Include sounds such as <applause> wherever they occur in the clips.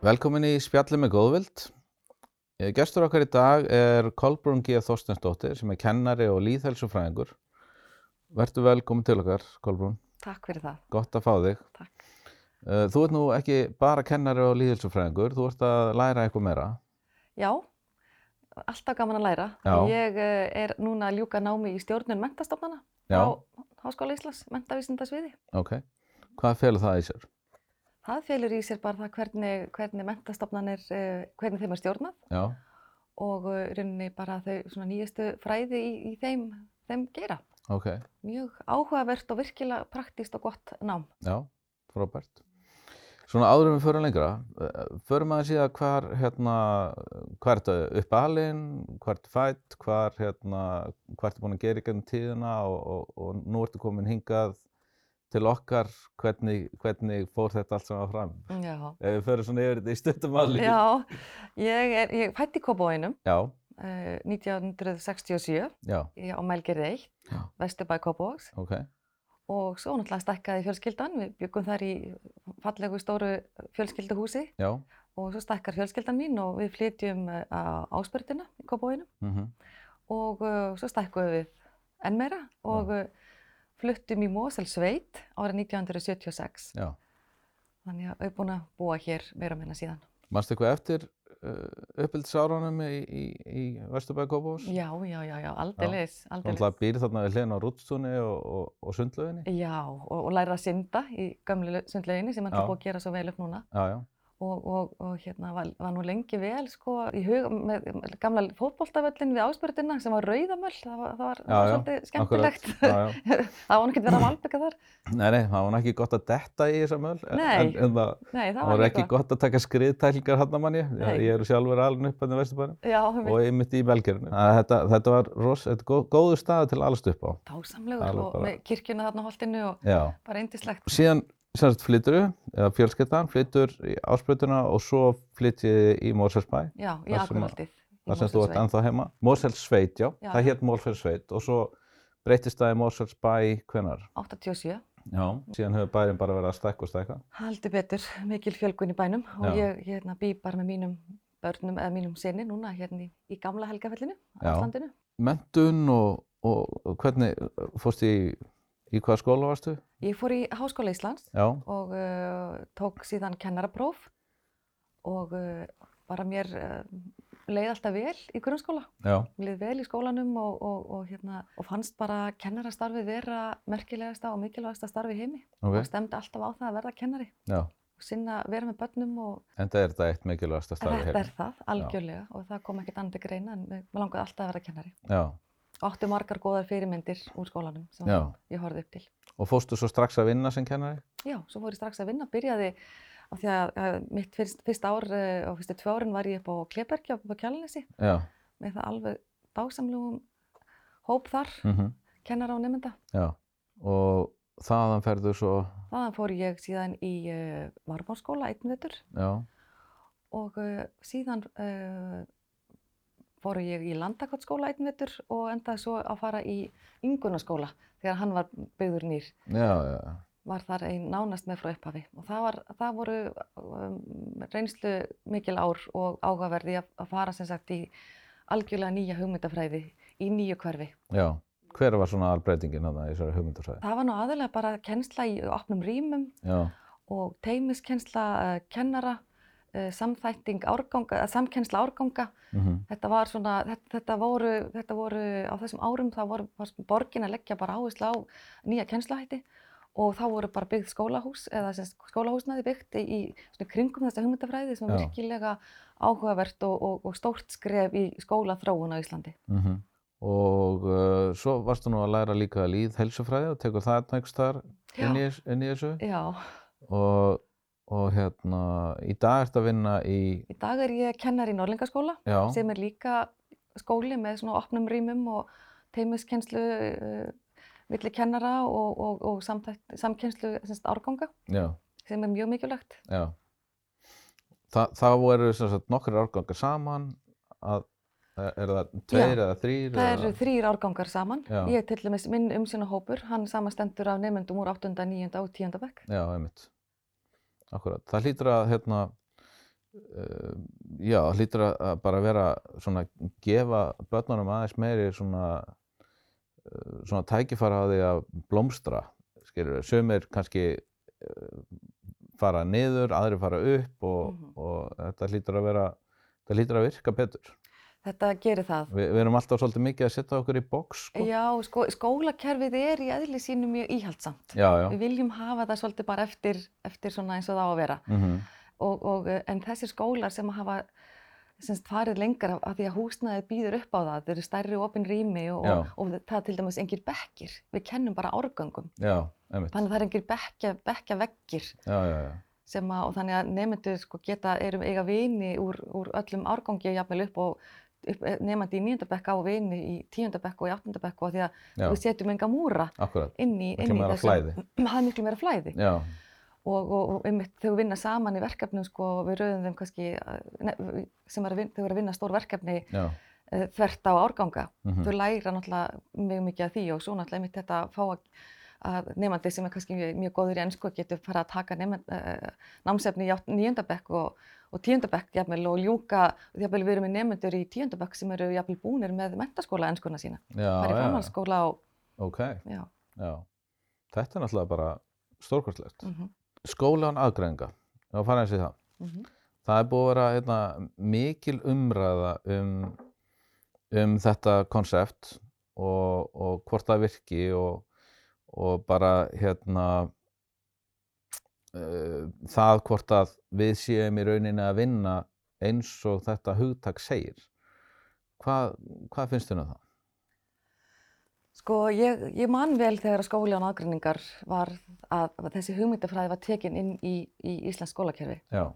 Velkomin í spjalli með góðvild. Eh, Gestur okkar í dag er Kolbrún G. Þorstensdóttir sem er kennari og líðhelsufræðingur. Vertu velkomin til okkar, Kolbrún. Takk fyrir það. Gott að fá þig. Takk. Eh, Þú ert nú ekki bara kennari og líðhelsufræðingur, þú ert að læra eitthvað meira. Já, alltaf gaman að læra. Já. Ég eh, er núna að ljúka námi í stjórnun mentastofnana á Háskóla Íslands, mentavísindasviði. Ok. Hvað felur það í sér? Það felur í sér bara það hvernig, hvernig mentastofnanir, eh, hvernig þeim er stjórnað Já, og eh, rauninni bara þau svona nýjastu fræði í, í þeim, þeim geira. ok. Mjög áhugavert og virkilega praktíst og gott nám. Já, frábært. Svona áður en við förum lengra, eh, förum aðeins í að hvar, hérna, hvar ertu upp alinn, hvar ertu fætt, hvar, hérna, hvar ertu búin að gera í gennum tíðina og, og, og nú ertu komin hingað til okkar, hvernig, hvernig fór þetta allt saman fram? Já. Ef við förum svona yfir þetta í stuttumáli. Já, ég er, ég fætti Kópavóinum Já, eh, 1967 já, í- á Mælgerði 1, Já. Vesturbæ Kópavóks ok, og svo náttúrulega stækkaði fjölskyldan, við byggum þar í fallegu stóru fjölskylduhúsi. Já, og svo stækkar fjölskyldan mín og við flytjum eh, á áspörðina í Kópavóinum mhm, og uh, svo stækkuðum við enn meira. Og uh, fluttum í Moselsveit árið 1976. já. Þannig að við erum búin að búa hér meira minna síðan. Manstu eitthvað eftir uh, uppbyldisárunum í, í, í Vesturbæði Kópavós? Já, já, já, já, aldeilis, Þú aldeilis. náttúrulega býr þarna við hliðin á rútstúni og, og, og sundlauginni? Já, og, og læra að synda í gömlu sundlauginni sem er Já. alltaf búið að gera svo vel upp núna. Já, já, Og, og, og hérna var, var nú lengi vel sko í hug með gamla fótboltavöllin við áspörðina sem var rauðamöll, það var, það var, það Já, var já, svolítið skemmtilegt. Já, <laughs> það var ekkert verið að malbygga þar. Nei, nei, það var ekki gott að detta í þessa möl. en- En, það, Nei, það það var ekki gott að taka skriðtæklingar hann að manni. Ég eru sjálfur alveg upp hann í Vesturbæðinu Já, og einmitt í Belgerinu. Þetta, þetta var ros, þetta er góð, góður stað til að alast upp á. dásamlegur og með kirkjuna þarna á holtinu og bara eindislegt. Síðan semst flyttur eða fjölskyldan flyttur í ásprutuna og svo flyttið í Móselsbæ. Já, í Þar sem að- Akurholtið. í þar sem þú ert ennþá heima. Moselsveit, já, Já, það hétt Moselsveit og svo breytist það í Moselsbæ hvenar? 87. Já, síðan hefur bærin bara verið að stækka og stækka. Heldur betur, mikil fjölgun í bænum og Já. ég hérna, bý bara með mínum börnum eða mínum sinni núna hérna í, í gamla helgafellinu, Já. Aflandinu. Mentun og, og, hvernig fórst í, í hvaða skóla varstu? Ég fór í Háskóla Íslands Já, og uh, tók síðan kennarapróf og uh, bara mér uh, leið alltaf vel í grunnskóla. já, Mér leið vel í skólanum og, og, og, hérna, og fannst bara kennarastarfið vera merkilegasta og mikilvægasta starfi heimi ok, og stemdi alltaf á það að verða kennari já. og sinna, vera með börnum og En það er þetta eitt mikilvægasta starfi þetta hérna. er það, algjörlega og það kom ekkert til greina en mér langaði alltaf að vera kennari. Já, Áttu margar góðar fyrirmyndir úr skólanum sem Já. ég horfði upp til. og fórstu svo strax að vinna sem kennari? Já, svo fór ég strax að vinna, byrjaði af því að, mitt fyrst, fyrst ár uh, og fyrstu tvö árin var ég upp á Klebergi upp á Kjalanesi Já, með það alveg dásamlegum hóp þar, mm kennara og nefnda. já. Og þaðan ferðu svo, Þaðan fór ég síðan í uh, Varmárskóla einn vetur já, og uh, síðan uh, fór ég í Landakotsskóla einn vetur og endaði svo að fara í Ingunaskóla þegar hann var byggður nýr. já, já, Var þar einn nánast með frá upphafi og það, var, það voru um, reynslu mikil ár og áhugaverði að, að fara sem sagt í algjörlega nýja hugmyndafræði í nýju hverfi. já. Hver var svona albreytingin þarna í þessari hugmyndarsæði? Það var nú aðalega bara kennsla í opnum rýmum og teimiskennsla uh, kennara, uh, samþætting árganga, samkennsla árganga. mm Þetta var svona, þetta, þetta, voru, þetta voru á þessum árum, það voru borgin að leggja bara áherslu á nýja kennslahætti og þá voru bara byggð skólahús eða skólahúsnaði byggt í, í svona kringum þessa hugmyndafræði sem Já. er virkilega áhugavert og, og, og stórt skref í skólaþróun á Íslandi. Og uh, svo varstu nú að læra líka líð helsufræði og tekur það nægst þar inn í þessu. Já, Og, og hérna, í dag ertu að vinna í, í dag er ég kennar í Norlingaskóla já, sem er líka skóli með svona opnum rýmum og teimiskennslu uh, milli kennara og, og, og samtækt, samkennslu semst, árganga já, sem er mjög mikilvægt. já. Þa, þá eru sem sagt nokkrir árgangar saman að, er það tveir eða þrýr? Það eru þrýr árgangar saman. Já. Ég til dæmis minn umsjónahópur, hann samastendur af nefnendum úr 8., 9. og 10. bekk. Já, einmitt. Akkurat. Það hlýtur að, hérna, uh, já, hlýtur að, bara vera svona, gefa börnunum aðeins meiri svona, uh, svona tækifæra á því að blómstra, skilur, sumir kannski uh, fara niður, aðri fara upp og, Mhm. og þetta hlýtur að vera, þetta hlýtur að virka betur. Þetta gerir það. Vi, við erum alltaf svolítið mikið að setja okkur í boks, sko. Já, sko, skólakerfið er í eðli sínu mjög íhaldsamt. Já, já. Við viljum hafa það svolítið bara eftir, eftir svona eins og það á að vera. Mm Og, og, eh, en þessir skólar sem hafa semst, farið lengra af því að húsnaði býður upp á það, þau eru stærri opin rými og, og, og það til dæmis engir bekkir. Við kennum bara árgöngum. Já, einmitt. Þannig að það er engir bekkja, bekkja veggir Já, já, já. sem að, og þannig að nefnendur sko geta, erum eiga vini úr, úr öllum árgangi jafnvel upp og upp, nefnandi í níundabekk á vini í tíundabekk og í áttundabekk og því að Já, við setjum enga múra akkurat. inn í, inn í flæði. <clears throat> það er miklu meira flæði Já, og, og, og einmitt þegar við vinna saman í verkefnum sko við rauðum þeim kannski eh, ne, sem er að vinna, þegar við erum að vinna stór verkefni já. uh, þvert á árganga mhm, þau læra náttúrulega mjög mikið af því og svo náttúrulega einmitt þetta að fá að, að nefandi sem er kannski mjög, mjög góður í ennsku getur fara að taka uh, námsefni í níundabekk og, og tíundabekk jafnvel og ljúka, jafnvel við erum með nefnendur í tíundabekk sem eru jafnvel búnir með mentaskóla ennskuna sína, Já, það er framhaldsskóla og ok, já, já. Þetta er náttúrulega bara stórkvæslegt. mm Skólan aðgræðinga, já, fara eins í það. -hmm. Það er búið að vera hérna, mikil umræða um, um þetta konsept og, og hvort það virki og, og bara hérna uh, það hvort að við séum í rauninni að vinna eins og þetta hugtak segir. Hvað, hvað finnst þér um það? Sko, ég, ég man vel þegar að skóli án aðgrinningar var að, að þessi hugmyndafræði var tekin inn í, í Íslands skólakerfi Já,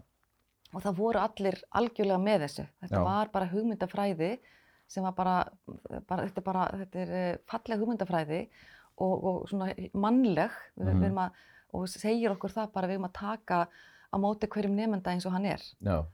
og það voru allir algjörlega með þessu. Þetta Já. var bara hugmyndafræði sem var bara, bara þetta bara, þetta er eh, falleg hugmyndafræði og, og svona mannleg við, Mhm. við erum að, og segir okkur það bara við erum að taka á móti hverjum nefnda eins og hann er. já,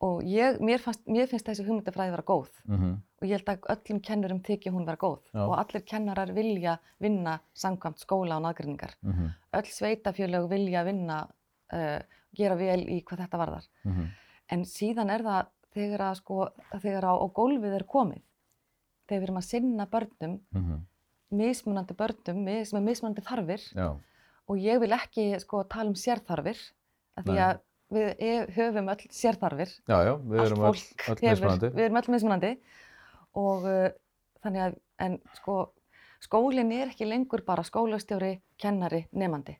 Og ég, mér, fannst, mér finnst þessi hugmyndafræði vera góð mhm, og ég held að öllum kennurum þykja hún vera góð Já. og allir kennarar vilja vinna samkvæmt skóla og naðgrinningar. mhm, Öll sveitafjölög vilja vinna, uh, gera vel í hvað þetta varðar. mhm, En síðan er það þegar að sko, þegar á, á gólfið er komið, þegar við erum að sinna börnum, mhm, mismunandi börnum, mis, með mismunandi þarfir. Já, og ég vil ekki sko tala um sérþarfir, af því að við e- höfum öll sérþarfir, já, já, við allt erum öll, öll hefur, mismunandi. við erum öll mismunandi. Og uh, þannig að, en sko, skólinn er ekki lengur bara skólastjóri, kennari, nefandi.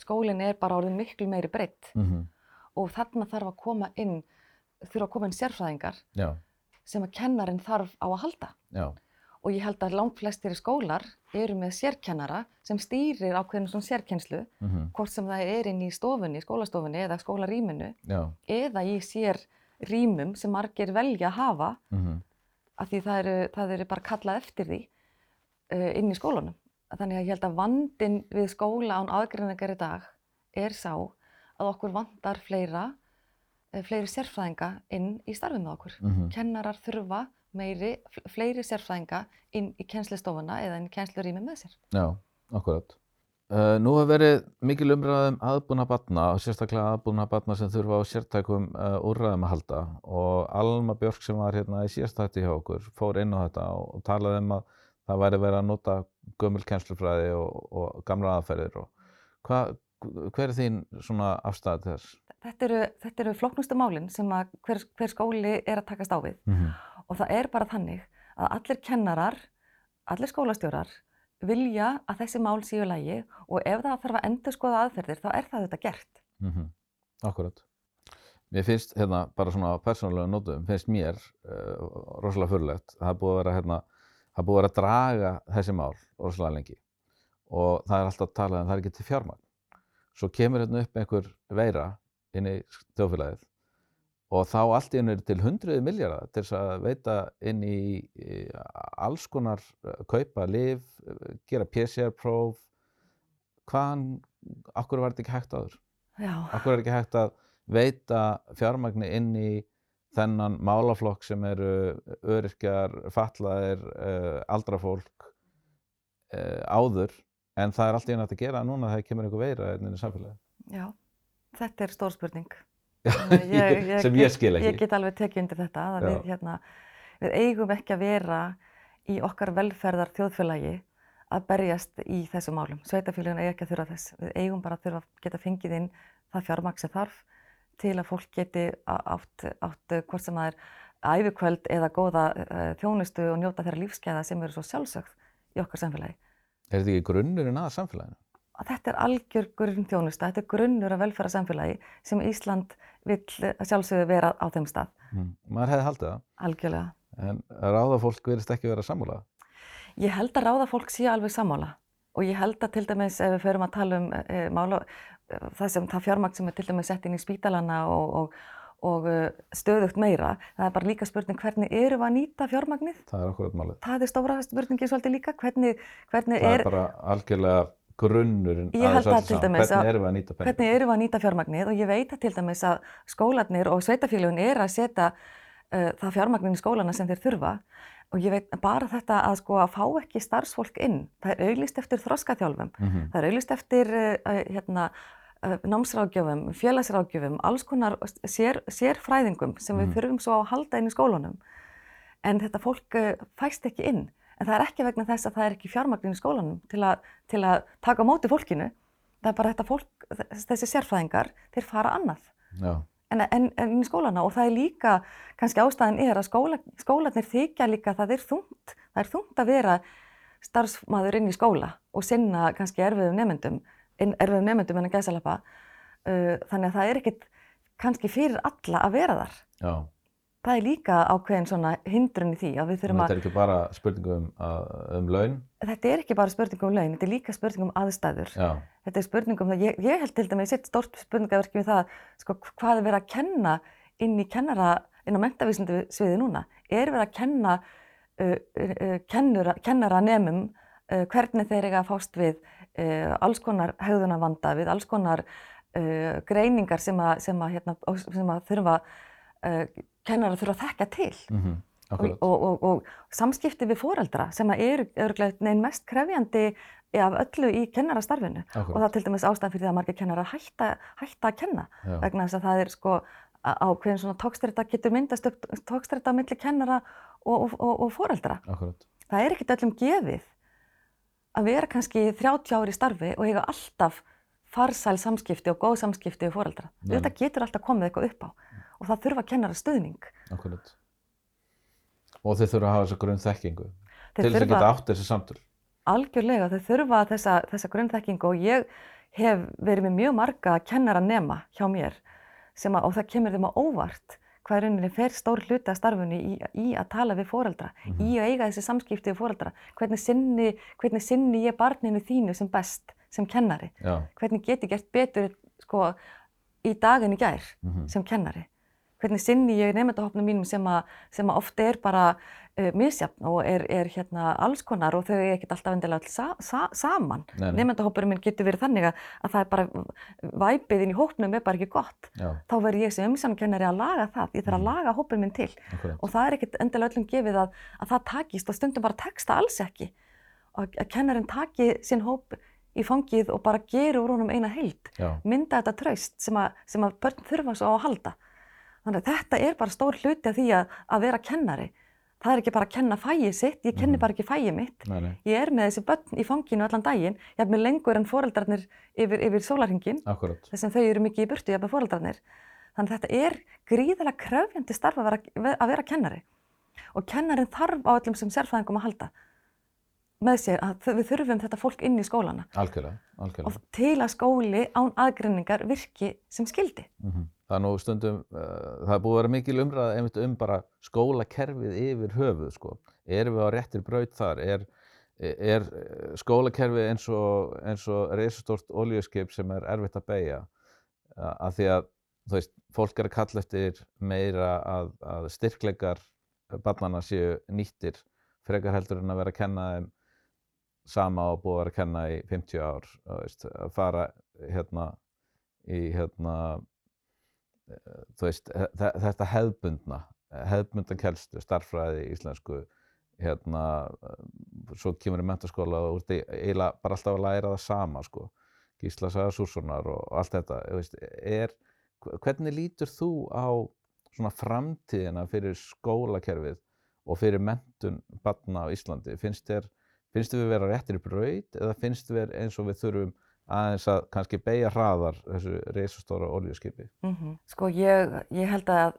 Skólinn er bara orðin miklu meiri breytt Mhm, og þarna þarf að koma inn, þurfa að koma inn sérfræðingar já, sem að kennarinn þarf á að halda. já, Og ég held að langt flestir skólar eru með sérkennara sem stýrir ákveðinu svona sérkennslu, mhm, hvort sem það er inn í stofunni, skólastofunni eða skólarýminu eða í sérrýmum sem margir velja að hafa mhm, af því það eru, það eru bara kallað eftir því uh, inn í skólanum. Þannig að ég held að vandin við skóla án aðgreiningar í dag er sá að okkur vandar fleira, uh, fleiri sérfræðinga inn í starfið með okkur. mhm, Kennarar þurfa meiri, fl- fleiri sérfræðinga inn í kennslistofuna eða inn í kennslurými með sér. já, akkurat. Uh, nú hefur verið mikil umræðum aðbúna batna og sérstaklega aðbúna batna sem þurfa á sértækum uh, úrræðum að halda og Alma Björk sem var hérna í síðastætti hjá okkur fór inn á þetta og, og talaði um að það væri verið að nota gömul kennslufræði og, og gamla aðferðir og hva, hver er þín svona afstæð til þess? Þetta eru, þetta eru flóknustu málin sem hver, hver skóli er að takast á við Mm -hmm. Og það er bara þannig að allir kennarar, allir skólastjórar vilja að þessi mál séu í lagi og ef það þarf að endur skoða aðferðir þá er það þetta gert. Mm Akkurat. Mér finnst hérna bara svona persónulega nótum, finnst mér uh, rosalega fyrirlegt. Það er búið að vera hérna, það búið að vera að draga þessi mál rosalega lengi og það er alltaf um það er ekki til fjármagn. Svo kemur hérna upp einhver veira inn í þjóðfélagið og þá allt í einu er til hundruði miljardar til þess að veita inn í, alls konar kaupa, liv, gera PCR-próf. Hvaðan, akkur var þetta ekki hægt áður? Já, Akkur er ekki hægt að veita fjármagni inn í þennan málaflokk sem eru öryrkjar, fatlaðir, uh, aldrafólk áður en það er allt í hægt að gera núna þegar kemur einhver veira inn í samfélagi. já, þetta er stór spurning. Ég, ég, sem ég skil ekki. Ég get alveg tekið undir þetta að við, hérna, við eigum ekki að vera í okkar velferðar þjóðfélagi að berjast í þessum málum. Sveitafélagin er ekki að þurfa þess. Við eigum bara að þurfa að geta fengið inn það fjármagn sem þarf til að fólk geti átt, átt eh, hvort sem það er ævikvöld eða góða uh, þjónustu og njóta þeirra lífskeiða sem eru svo sjálfsögð í okkar samfélagi. Er þetta ekki grunnurinn að samfélaginu? Að þetta er algjör grunnþjónusta, þetta er grunnur af velferðarsamfélagi sem Ísland vill að sjálfsögðu vera á þeim stað, Mm. Maður hefði haldið það, algjörlega. en ráða fólk verðist ekki vera sammála. Ég held að ráða fólk sé alveg sammála og ég held að til dæmis ef við förum að tala um e, mála, e, það, sem, það fjármagn sem er til dæmis sett inn í spítalana og, og, og e, stöðugt meira, það er bara líka spurning hvernig erum við að nýta fjármagnið? Það er okkur málið. Það er stóra spurningin svolítið líka, hvernig, hvernig Það er, er bara algjörlega grunnurinn að þessu til saman. Hvernig erum við að nýta penning? hvernig erum við að nýta fjármagnið og ég veit að til dæmis að skólanir og sveitafélagin er að setja uh, það fjármagnin í skólana sem þeir þurfa og ég veit bara þetta að sko að fá ekki starfsfólk inn, það er auglist eftir þroskaþjálfum, Mhm. það er auglist eftir uh, hérna, uh, námsráðgjöfum, félagsráðgjöfum, alls konar sér, sérfræðingum sem við Mhm. þurfum svo að halda inn í skólanum en þetta fólk uh, fæst ekki inn en það er ekki vegna þess að það er ekki fjármagnin í skólanum til, a, til að taka á móti fólkinu. Það er bara þetta fólk, þessi sérfræðingar þeir fara annað. En, en, en í skólana. Og það er líka kannski ástæðan er að skóla, skólanir þykja líka að það er þungt það er þungt að vera starfsmaður inn í skóla og sinna kannski erfiðum nefndum erfiðum nefndum en að gæsalappa. Uh, þannig að það er ekkit kannski fyrir alla að vera þar. Já. Það er líka ákveðin svona hindrun í því að við þurfum Þetta að er ekki bara spurningu um, að- um laun. þetta er ekki bara spurning um laun, þetta er líka spurning um aðstæður. Já, þetta er spurning um það, ég, ég held til dæmis eitt stórt spurningaverki við það sko, hvað er verið að kenna inn í kennara, inn á mentavísindu sviði núna, er verið að kenna uh, uh, kennura, kennara nemum uh, hvernig þeir eiga að fást við uh, alls konar hegðunarvanda, við alls konar uh, greiningar sem að, sem að, hérna, sem að þurfa uh, kennara þurfa að þekka til mm og, akkurat. og, og, og samskipti við foreldra sem eru neinn mest krefjandi af öllu í kennarastarfinu og akkurat. það er til dæmis ástæðan fyrir því að margir kennarar hætta, hætta að kenna Já, vegna þess að það er sko á- ákveðin svona tókstræta getur myndast upp tókstræta á milli kennara og, og, og, og foreldra. akkurat. Það er ekkert öllum gefið að vera kannski 30 ári í starfi og eiga alltaf farsæl samskipti og góð samskipti við foreldra. Þetta getur alltaf komið eitthvað upp á og það þurfa kennara stuðning. akkurat. Og þeir þurfa að hafa þessa grunn þekkingu Þeir til þess að geta átt þessi samtöl. Algjörlega, þau þurfa þessa, þessa grunnþekkingu og ég hef verið með mjög marga kennara nema hjá mér að, og það kemur þeim á óvart hvað er rauninni fer stór hluti af starfunni í, í að tala við foreldra, Mhm. í að eiga þessi samskipti við foreldra, hvernig sinni, hvernig sinni ég barninu þínu sem best, sem kennari, Já, hvernig get ég gert betur sko, í daginn í gær mhm, sem kennari, hvernig sinni ég nefndahopnum mínum sem að, sem að ofta er bara uh, misjafn og er, er hérna alls konar og þau er ekkert alltaf endilega all sa, sa, saman. Nefndahópurinn minn getur verið þannig að, að það er bara, væpið inn í hópnum er bara ekki gott. já, Þá verður ég sem umsjónakennari að laga það, ég þarf að Mhm. laga hópurinn minn til akkurat. og það er ekkert endilega öllum gefið að, að það takist og stundum bara tekst það alls ekki. Og að kennarinn taki sinn hóp í fangið og bara gera úr honum eina heild Já, mynda þetta traust sem að, sem að börn þurfa svo á að halda. Þannig að þetta er bara stór hluti af því að, að vera kennari. Það er ekki bara að kenna fæið sitt, ég kenni Mhm. bara ekki fæið mitt. nei, nei, Ég er með þessi börn í fanginu allan daginn, ég hef með lengur en foreldrarnir yfir, yfir sólarhingin, þess að þau eru mikið í burtu, ég hef með foreldrarnir. Þannig að þetta er gríðarlega kröfjandi starf að vera, að vera kennari. Og kennarin þarf á öllum sem sérfræðingum að halda með sér að við þurfum þetta fólk inn í skólana Algjörlega, algjörlega. og til að skóli án aðgreiningar virki sem skildi. Mhm. Það er nú stundum, uh, það er búið að vera mikil umræða einmitt um bara skólakerfið yfir höfuð, sko. Erum við á réttir braut þar? Er, er eh, skólakerfið eins og, og reisastort olíuskip sem er erfitt að beigja? Af því að, þú veist, fólk er að kalla eftir meira að, að styrkleikar barnana séu nýttir frekar heldur en að vera að kenna þeim sama og búið að vera að kenna í 50 ár, að fara hérna í hérna veist, þe- þetta hefðbundna, hefðbundna kelstu, starffræði, íslensku, hérna, svo kemur í mentaskóla og þú ert eiginlega bara alltaf að læra það sama, sko, Gísla Saga Sússonar og allt þetta, veist, er, hv- hvernig lítur þú á svona framtíðina fyrir skólakerfið og fyrir mentun barna á Íslandi? Finnst þér, finnst þér við vera réttir í braut eða finnst þér eins og við þurfum aðeins að kannski beigja hraðar þessu reisastóra oljuskipi? Mm Sko ég, ég held að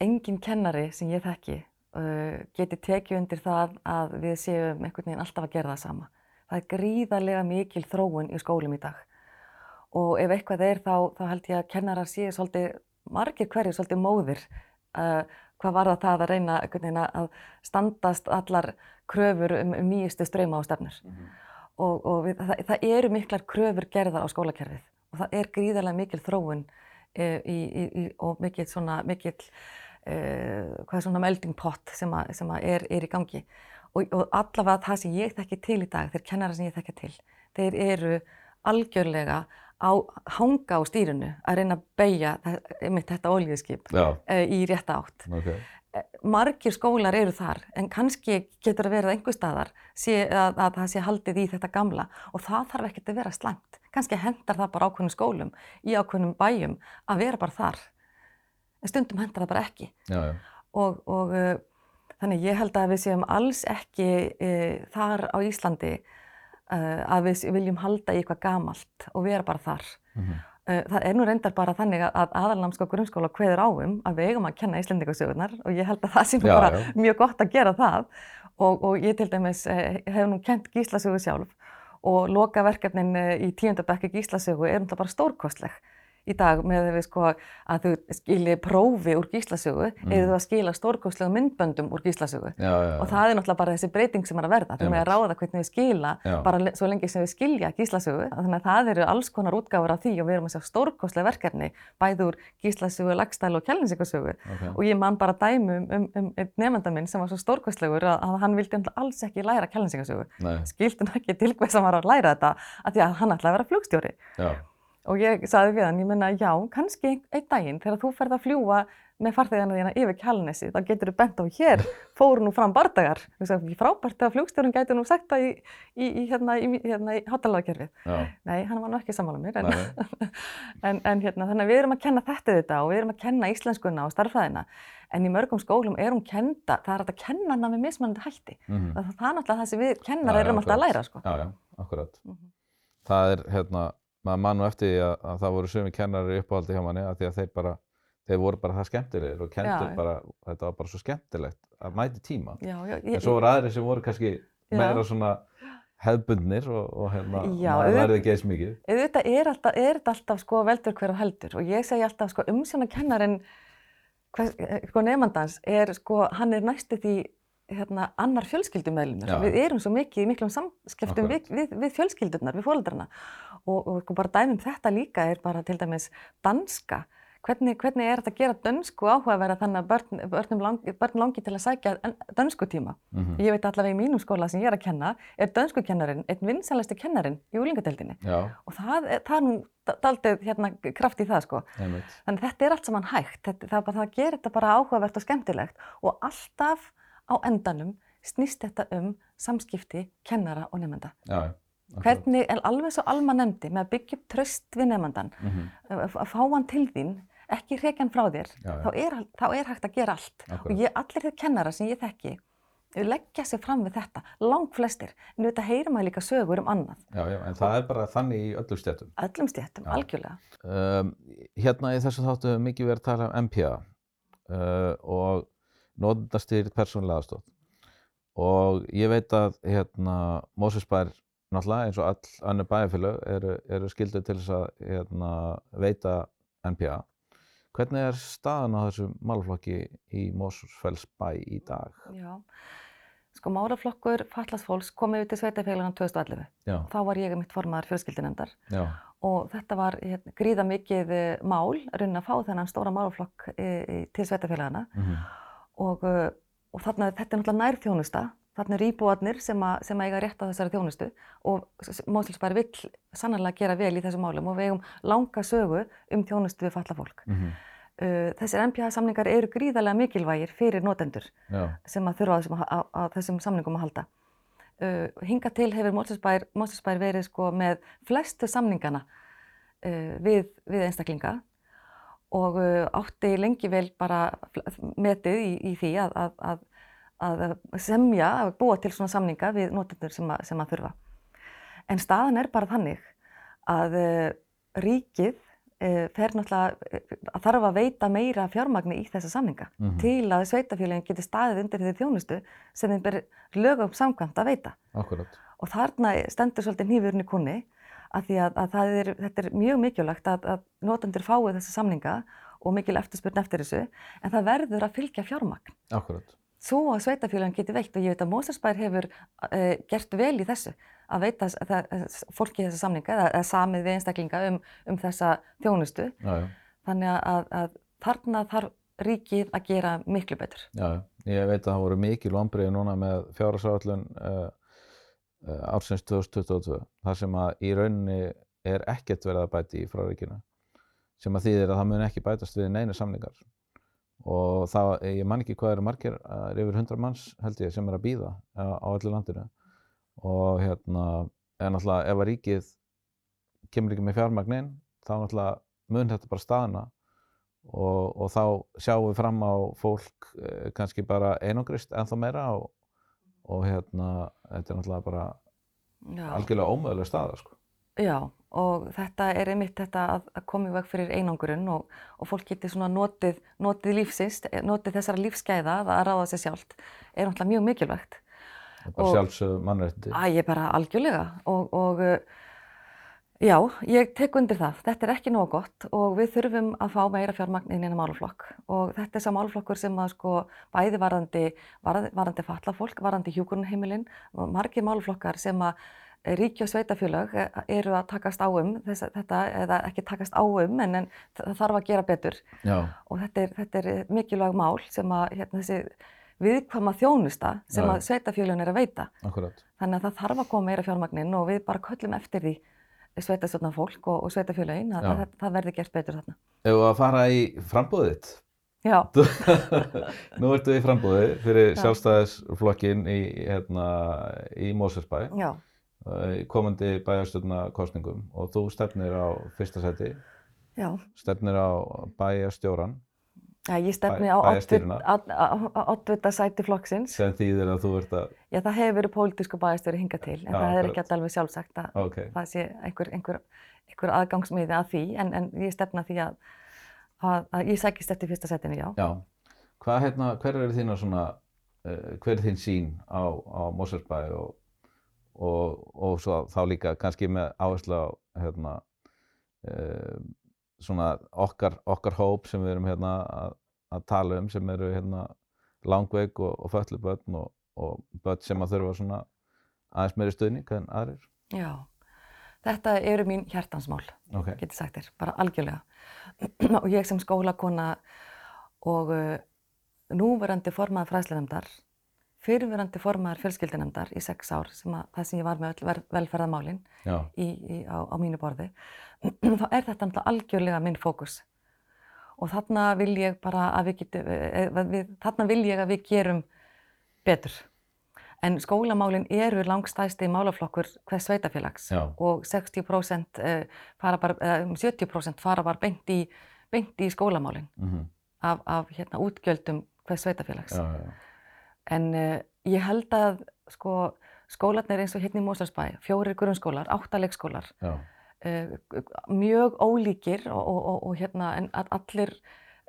engin kennari sem ég þekki uh, geti tekið undir það að við séum einhvern veginn alltaf að gera það sama. Það er gríðarlega mikil þróun í skólum í dag og ef eitthvað er þá, þá held ég að kennarar séu svolítið, margir hverju svolítið móðir uh, hvað var það það að reyna að standast allar kröfur um, um nýjustu streyma á stefnur og, og við, það, það eru miklar kröfur gerðar á skólakerfið og það er gríðarlega mikil þróun e, í, í, í, og mikil svona, mikil, e, hvað er svona melding pot sem, að, sem að er, er í gangi og, og allavega það sem ég þekki til í dag, þeir kennara sem ég þekki til, þeir eru algjörlega á, hanga á stýrinu að reyna að beigja þetta olíuskip e, í rétta átt. Okay. Margir skólar eru þar en kannski getur að vera einhver staðar að, að það sé haldið í þetta gamla og það þarf ekkert að vera slæmt. Kannski hendar það bara ákveðnum skólum í ákveðnum bæjum að vera bara þar. En stundum hendar það bara ekki. Já, já. Og, og uh, þannig ég held að við séum alls ekki uh, þar á Íslandi uh, að við viljum halda í eitthvað gamalt og vera bara þar. Mm -hmm. Það er nú reyndar bara þannig að aðalnámska grunnskóla hveður áum að við eigum að kenna Íslendingasögurnar og ég held að það sé bara já. mjög gott að gera það og, og ég til dæmis eh, hef nú kent Gíslasögu sjálf og loka verkefnin í tíundabekki Gíslasögu er náttúrulega bara stórkostleg í dag með við sko að þau skilji prófi úr Gíslasögu Mm. eða að skila stórkostlegum myndböndum úr Gíslasögu Já, já, já. og það er náttúrulega bara þessi breyting sem er að verða. Þau með að ráða hvernig við skila bara svo lengi sem við skilja gíslasögu. Þannig að það eru alls konar útgáfur af því og við erum að sjá stórkostlega verkefni bæði úr gíslasögu, lagstælu og kjælninsingasögu. Ok. Og ég man bara dæmi um, um, um einn nefnda minn sem var svo stórkostlegur að, að hann vildi alls ekki læra kjælninsingasögu. Nei, Skildi hann ekki til Og ég saði við hann, ég menna, já, kannski einn ein daginn þegar þú ferð að fljúa með farþegana þína yfir kjálnesi, þá getur þú bent á hér, <laughs> fóru nú fram bardagar. Þú veist, frábært að flugstjórun gæti nú sagt það í, í, í, hérna, í, hérna. Já, Nei, hann var nú ekki sammála mér, en, <laughs> en, en hérna, þannig að við erum að kenna þetta þetta og við erum að kenna íslenskuna og starffræðina. En í mörgum skólum er hún kenda, það er að kenna hana með mismunandi hætti. Mhm. Það, það er náttúrulega það sem við kennar erum alltaf að læra, sko. Já, já, akkurat. Mhm. Það er, hérna, maður mann nú eftir því að, að það voru sumi kennari uppáhaldi hjá manni að því að þeir bara, þeir voru bara það skemmtilegir og kendur bara, þetta var bara svo skemmtilegt að mæti tíma. Já, já, En svo voru aðrir sem voru kannski meira svona hefbundnir og, og hérna, auðvitað- verði ekki eins mikið. Auðvitað er, alltaf, er þetta alltaf sko veldur hver að heldur og ég segi alltaf sko umsjónakennarin sko nefndans er sko, hann er næstu því hérna, annar fjölskyldumöðlumur. Já. Við erum svo mikið í miklum samskiptum við, við, við fjölskyldunar, við fóreldrarna og, og sko bara dæmum þetta líka er bara til dæmis danska. Hvernig, hvernig er þetta að gera dönsku áhugaverða þannig að börn, börnum langi, börn langi til að sækja dönskutíma? Mm Ég veit allavega í mínum skóla sem ég er að kenna er dönskukennarinn einn vinsalasti kennarinn í úlingadeildinni og það, er- það er nú daldið hérna, kraft í það sko. einmitt. Þannig þetta er allt saman hægt, þetta, það, það gerir þetta bara áhugavert og skemmtilegt og alltaf á endanum snýst þetta um samskipti kennara og nefnda. Já, já. Hvernig, er alveg svo Alma nefndi með að byggja upp tröst við nefndandan, Mhm, að að fá hann til þín, ekki hrekja hann frá þér, Já, já. þá er, þá er hægt að gera allt. Akkurat. Og ég, allir þeir kennara sem ég þekki, leggja sig fram við þetta, lang flestir, en auðvitað heyrir maður líka sögur um annað, Já, já, en það er bara þannig í öllum stjættum. öllum stéttum, Já. algjörlega. Um, hérna í þessu þáttu hefur mikið verið að tala um MPA uh, og notendastýrð persónulega aðstoð og ég veit að hérna, Mósusbær náttúrulega eins og all önnur bæjarfélög eru, eru skilduð til þess að hérna, veita NPA. Hvernig er staðan á þessum málflokki í Mósusfellsbæ í dag? Já, sko málaflokkur fallast fólks kom yfir til sveitafélagana 2011. Já, Þá var ég mitt formaður fjölskyldinendar já, og þetta var hérna, gríða mikið eh, mál, raunin að fá þennan stóra málaflokk e, til sveitafélagana mhm, og, eh, og þarna, þetta er náttúrulega nær þjónusta, þarna er íbúarnir sem, að, sem að eiga rétt á þessari þjónustu og Mósilsbær vill sannarlega gera vel í þessum málum og við eigum langa sögu um þjónustu við falla fólk. mhm, Uh, þessir NPA-samningar eru gríðarlega mikilvægir fyrir notendur já, sem að þurfa þessum, á, á þessum samningum að halda. Uh, hinga til hefur Mósesbær verið sko með flestu samningana uh, við, við einstaklinga og uh, átti lengi vel bara metið í, í því að, að, semja, að búa til svona samninga við notendur sem, sem að þurfa. En staðan er bara þannig að uh, ríkið uh, fer náttúrulega að þarf að veita meira fjármagni í þessa samninga mm -hmm. til að sveitafélagin geti staðið undir því þjónustu sem þeim ber lögum samkvæmt að veita. Akkurat. Og þarna stendur svolítið nýfurinn í kunni að því að, að er, þetta er mjög mikilvægt að, að notendur fái þessa samninga og mikil eftirspurn eftir þessu en það verður að fylgja fjármagn. Akkurat. Svo að sveitafélagin geti veitt og ég veit að Mósarsbær hefur uh, gert vel í þessu að veita fólki þessa samninga eða, eða samið við einstaklinga um, um þessa þjónustu. Já, já. Þannig að, að þarna þarf ríkið að gera miklu betur. Já, ég veit að það voru mikil ombriði núna með fjárhásáallun uh, uh, ársins 2022 þar sem að í rauninni er ekkert verið að bæti í frá ríkina sem að þýðir að það mun ekki bætast við neina samlingar og það, ég man ekki hvað eru margir, er yfir 100 manns held ég sem er að býða á, á öllu landinu og hérna en náttúrulega ef að ríkið kemur ekki með fjármagnin þá náttúrulega mun þetta bara staðna og, og þá sjáum við fram á fólk eh, kannski bara einangrist ennþá meira og, og hérna þetta er náttúrulega bara Já. algjörlega ómöðulega staða sko. Já, og þetta er einmitt þetta að, að koma í veg fyrir einangurinn og, og fólk getur svona notið, notið lífsins, notið þessara lífsgæða að ráða sér sjálft, er náttúrulega mjög mikilvægt. Það er bara sjálfsögðu mannrætti. Æ, ég bara algjörlega og, og já, ég tek undir það. Þetta er ekki nóg gott og við þurfum að fá meira fjármagn inn í eina máluflokk og þetta er sá máluflokkur sem að sko bæði varandi, varandi, varandi fallafólk, varandi hjúkurnheimilinn og margir máluflokkar sem að ríki og sveitafélag eru að takast á um þess, þetta, eða ekki takast á um en, en það þarf að gera betur Já. og þetta er, þetta er mikilvæg mál sem að hérna, þessi viðkvama þjónusta sem Já. að sveitafélagin er að veita. Akkurat. Þannig að það þarf að koma meira fjármagnin og við bara köllum eftir því sveitastjórnar fólk og, og sveitafélagin að Já. það, það verði gert betur þarna. Við að fara í frambúðið þitt. Já, <laughs> Nú ertu í frambúði fyrir Já. sjálfstæðisflokkin í, hérna, í Mósersbæ, já, komandi bæjarstjórnarkostningum og þú stefnir á fyrsta seti, já. stefnir á bæjarstjóran Já, ég stefni á oddvita sæti flokksins. sem þýðir að þú ert að, Já, það hefur verið pólitísku bæjarstjóri hingað til, en Já, það er ekki alltaf alveg sjálfsagt að ok, það sé einhver, einhver, einhver aðgangsmiði að því, en, en ég stefna því að, að, að ég sækist eftir fyrsta setinu, já. já. Hvað, hérna, hver er svona, uh, hver er þín sín á, á Mósersbæ og, og, og svo þá líka kannski með áherslu á, hérna, uh, svona okkar, okkar hóp sem við erum hérna að, að tala um sem eru hérna langveik og, og föllu börn og, og börn sem að þurfa svona aðeins meiri stuðning en aðrir. Já, þetta eru mín hjartansmál, Ok, getið sagt þér, bara algjörlega. <clears throat> og ég sem skólakona og uh, núverandi formaður fræðslunemdar, fyrirverandi formaður fjölskyldinemdar í sex ár, sem að, það sem ég var með öll í, á, á mínu borði, <clears throat> þá er þetta náttúrulega algjörlega minn fókus. Og þarna vil ég bara að við getum, eh, við, þarna vil ég að við gerum betur. En skólamálin eru langstæsti málaflokkur hvers sveitafélags Já. og 60% eh, fara bara, eða um 70% fara bara beint í, beint í skólamálin mhm, af, af hérna, útgjöldum hvers sveitafélags. já, já, En uh, ég held að sko, skólarnir eins og hérna í Mósarsbæ, fjórir grunnskólar, átta leikskólar, já, uh, mjög ólíkir og, og, og, og hérna, allir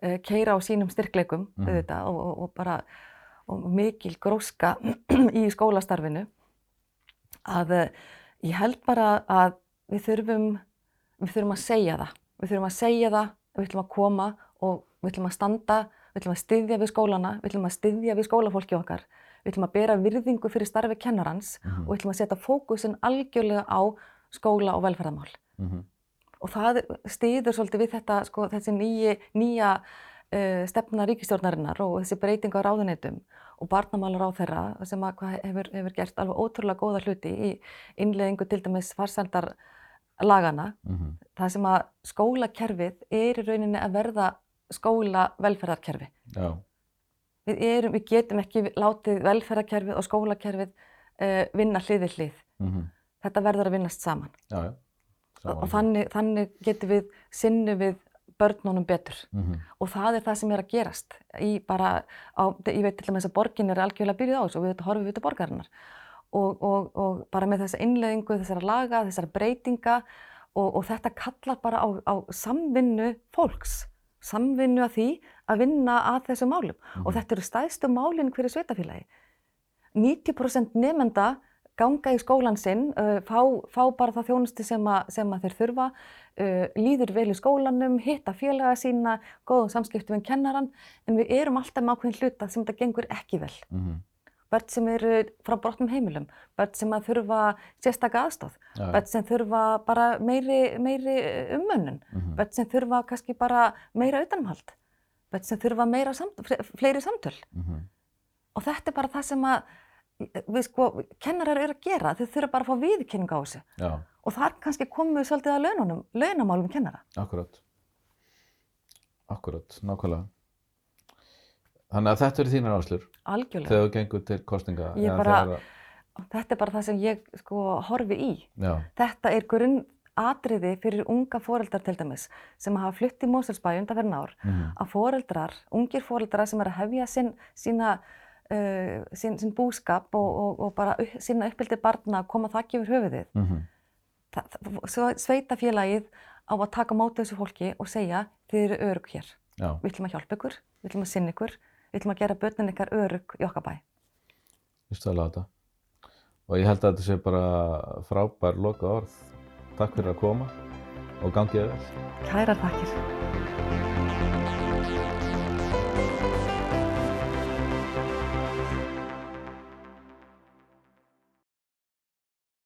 uh, keira á sínum styrkleikum Mhm. auðvitað, og, og, bara og mikil gróska <clears throat> í skólastarfinu að ég held bara að við þurfum, við þurfum að segja það. Við þurfum að segja það, við ætlum að koma og við ætlum að standa, við ætlum að styðja við skólana, við ætlum að styðja við skólafólki okkar, við ætlum að bera virðingu fyrir starfi kennarans mhm, og við ætlum að setja fókusin algjörlega á skóla og velferðarmál. mhm, Og það stýður svolítið við þetta, sko, þessi nýja, nýja uh, stefna ríkistjórnarinnar og þessi breyting á ráðuneytum og barnamálar á þeirra sem að, hefur, hefur gert alveg ótrúlega góða hluti í innleðingu til dæmis farsældar lagana. mhm, Það sem að skólakerfið er í rauninni að verða skóla velferðarkerfi. já, Við, erum, við getum ekki látið velferðarkerfið og skólakerfið uh, vinna hlið við hlið. mhm, Þetta verður að vinnast saman. já, já. og þannig, þannig getum við sinni við börnunum betur mhm, og það er það sem er að gerast í bara, á, ég veit til dæmis að borgin er algjörlega byrjuð á þessu og við horfum við til borgarinnar og, og, og bara með þessa innleðingu, þessara laga, þessara breytinga og, og þetta kallar bara á, á samvinnu fólks, samvinnu að því að vinna að þessu málum og mhm. þetta eru stæðstu málinn hverju sveitafélagi. 90% nefnda ganga í skólan sinn, uh, fá, fá bara það þjónusti sem, að- sem að þeir þurfa, uh, líður vel í skólanum, hitta félaga sína, góðum samskiptum við kennaran, en við erum alltaf með ákveðin hluta sem þetta gengur ekki vel. mhm. Börn sem eru frá brotnum heimilum, börn sem að þurfa sérstaka aðstóð, Já, já, börn sem þurfa bara meiri, meiri ummönnun, mhm, börn sem þurfa kannski bara meira utanumhald, börn sem þurfa meira samt, fleiri samtöl. mhm. Og þetta er bara það sem að við sko, kennarar eru að gera, þau þurfa bara að fá viðkynningu á þessu. Já, Og þar kannski komum við svolítið að launamálum kennara. akkurat. Akkurat, nákvæmlega. Þannig að þetta eru þínar áslur Algjörlega. þegar þú gengur til kostinga. Bara- þegar- Þetta er bara það sem ég sko horfi í. Já, Þetta er grunn atriði fyrir unga foreldrar til dæmis sem hafa flutt í Moselsbæ undanferðin ár mhm, að foreldrar, ungir foreldrar sem eru að hefja sin, sína, uh, sín, sín búskap og, og, og bara upp, sína uppbyldi barna að koma þakki yfir höfuðið. mhm, Það, það, svo sveitafélagið á að taka á móti þessu fólki og segja þið eru örug hér. já, Við ætlum að hjálpa ykkur, við ætlum að sinna ykkur, við ætlum að gera börnin ykkar örug í okkar bæ. stöðla þetta. Og ég held að þetta sé bara frábær loka orð. Takk fyrir að koma og gangið vel. Kærar þakkir.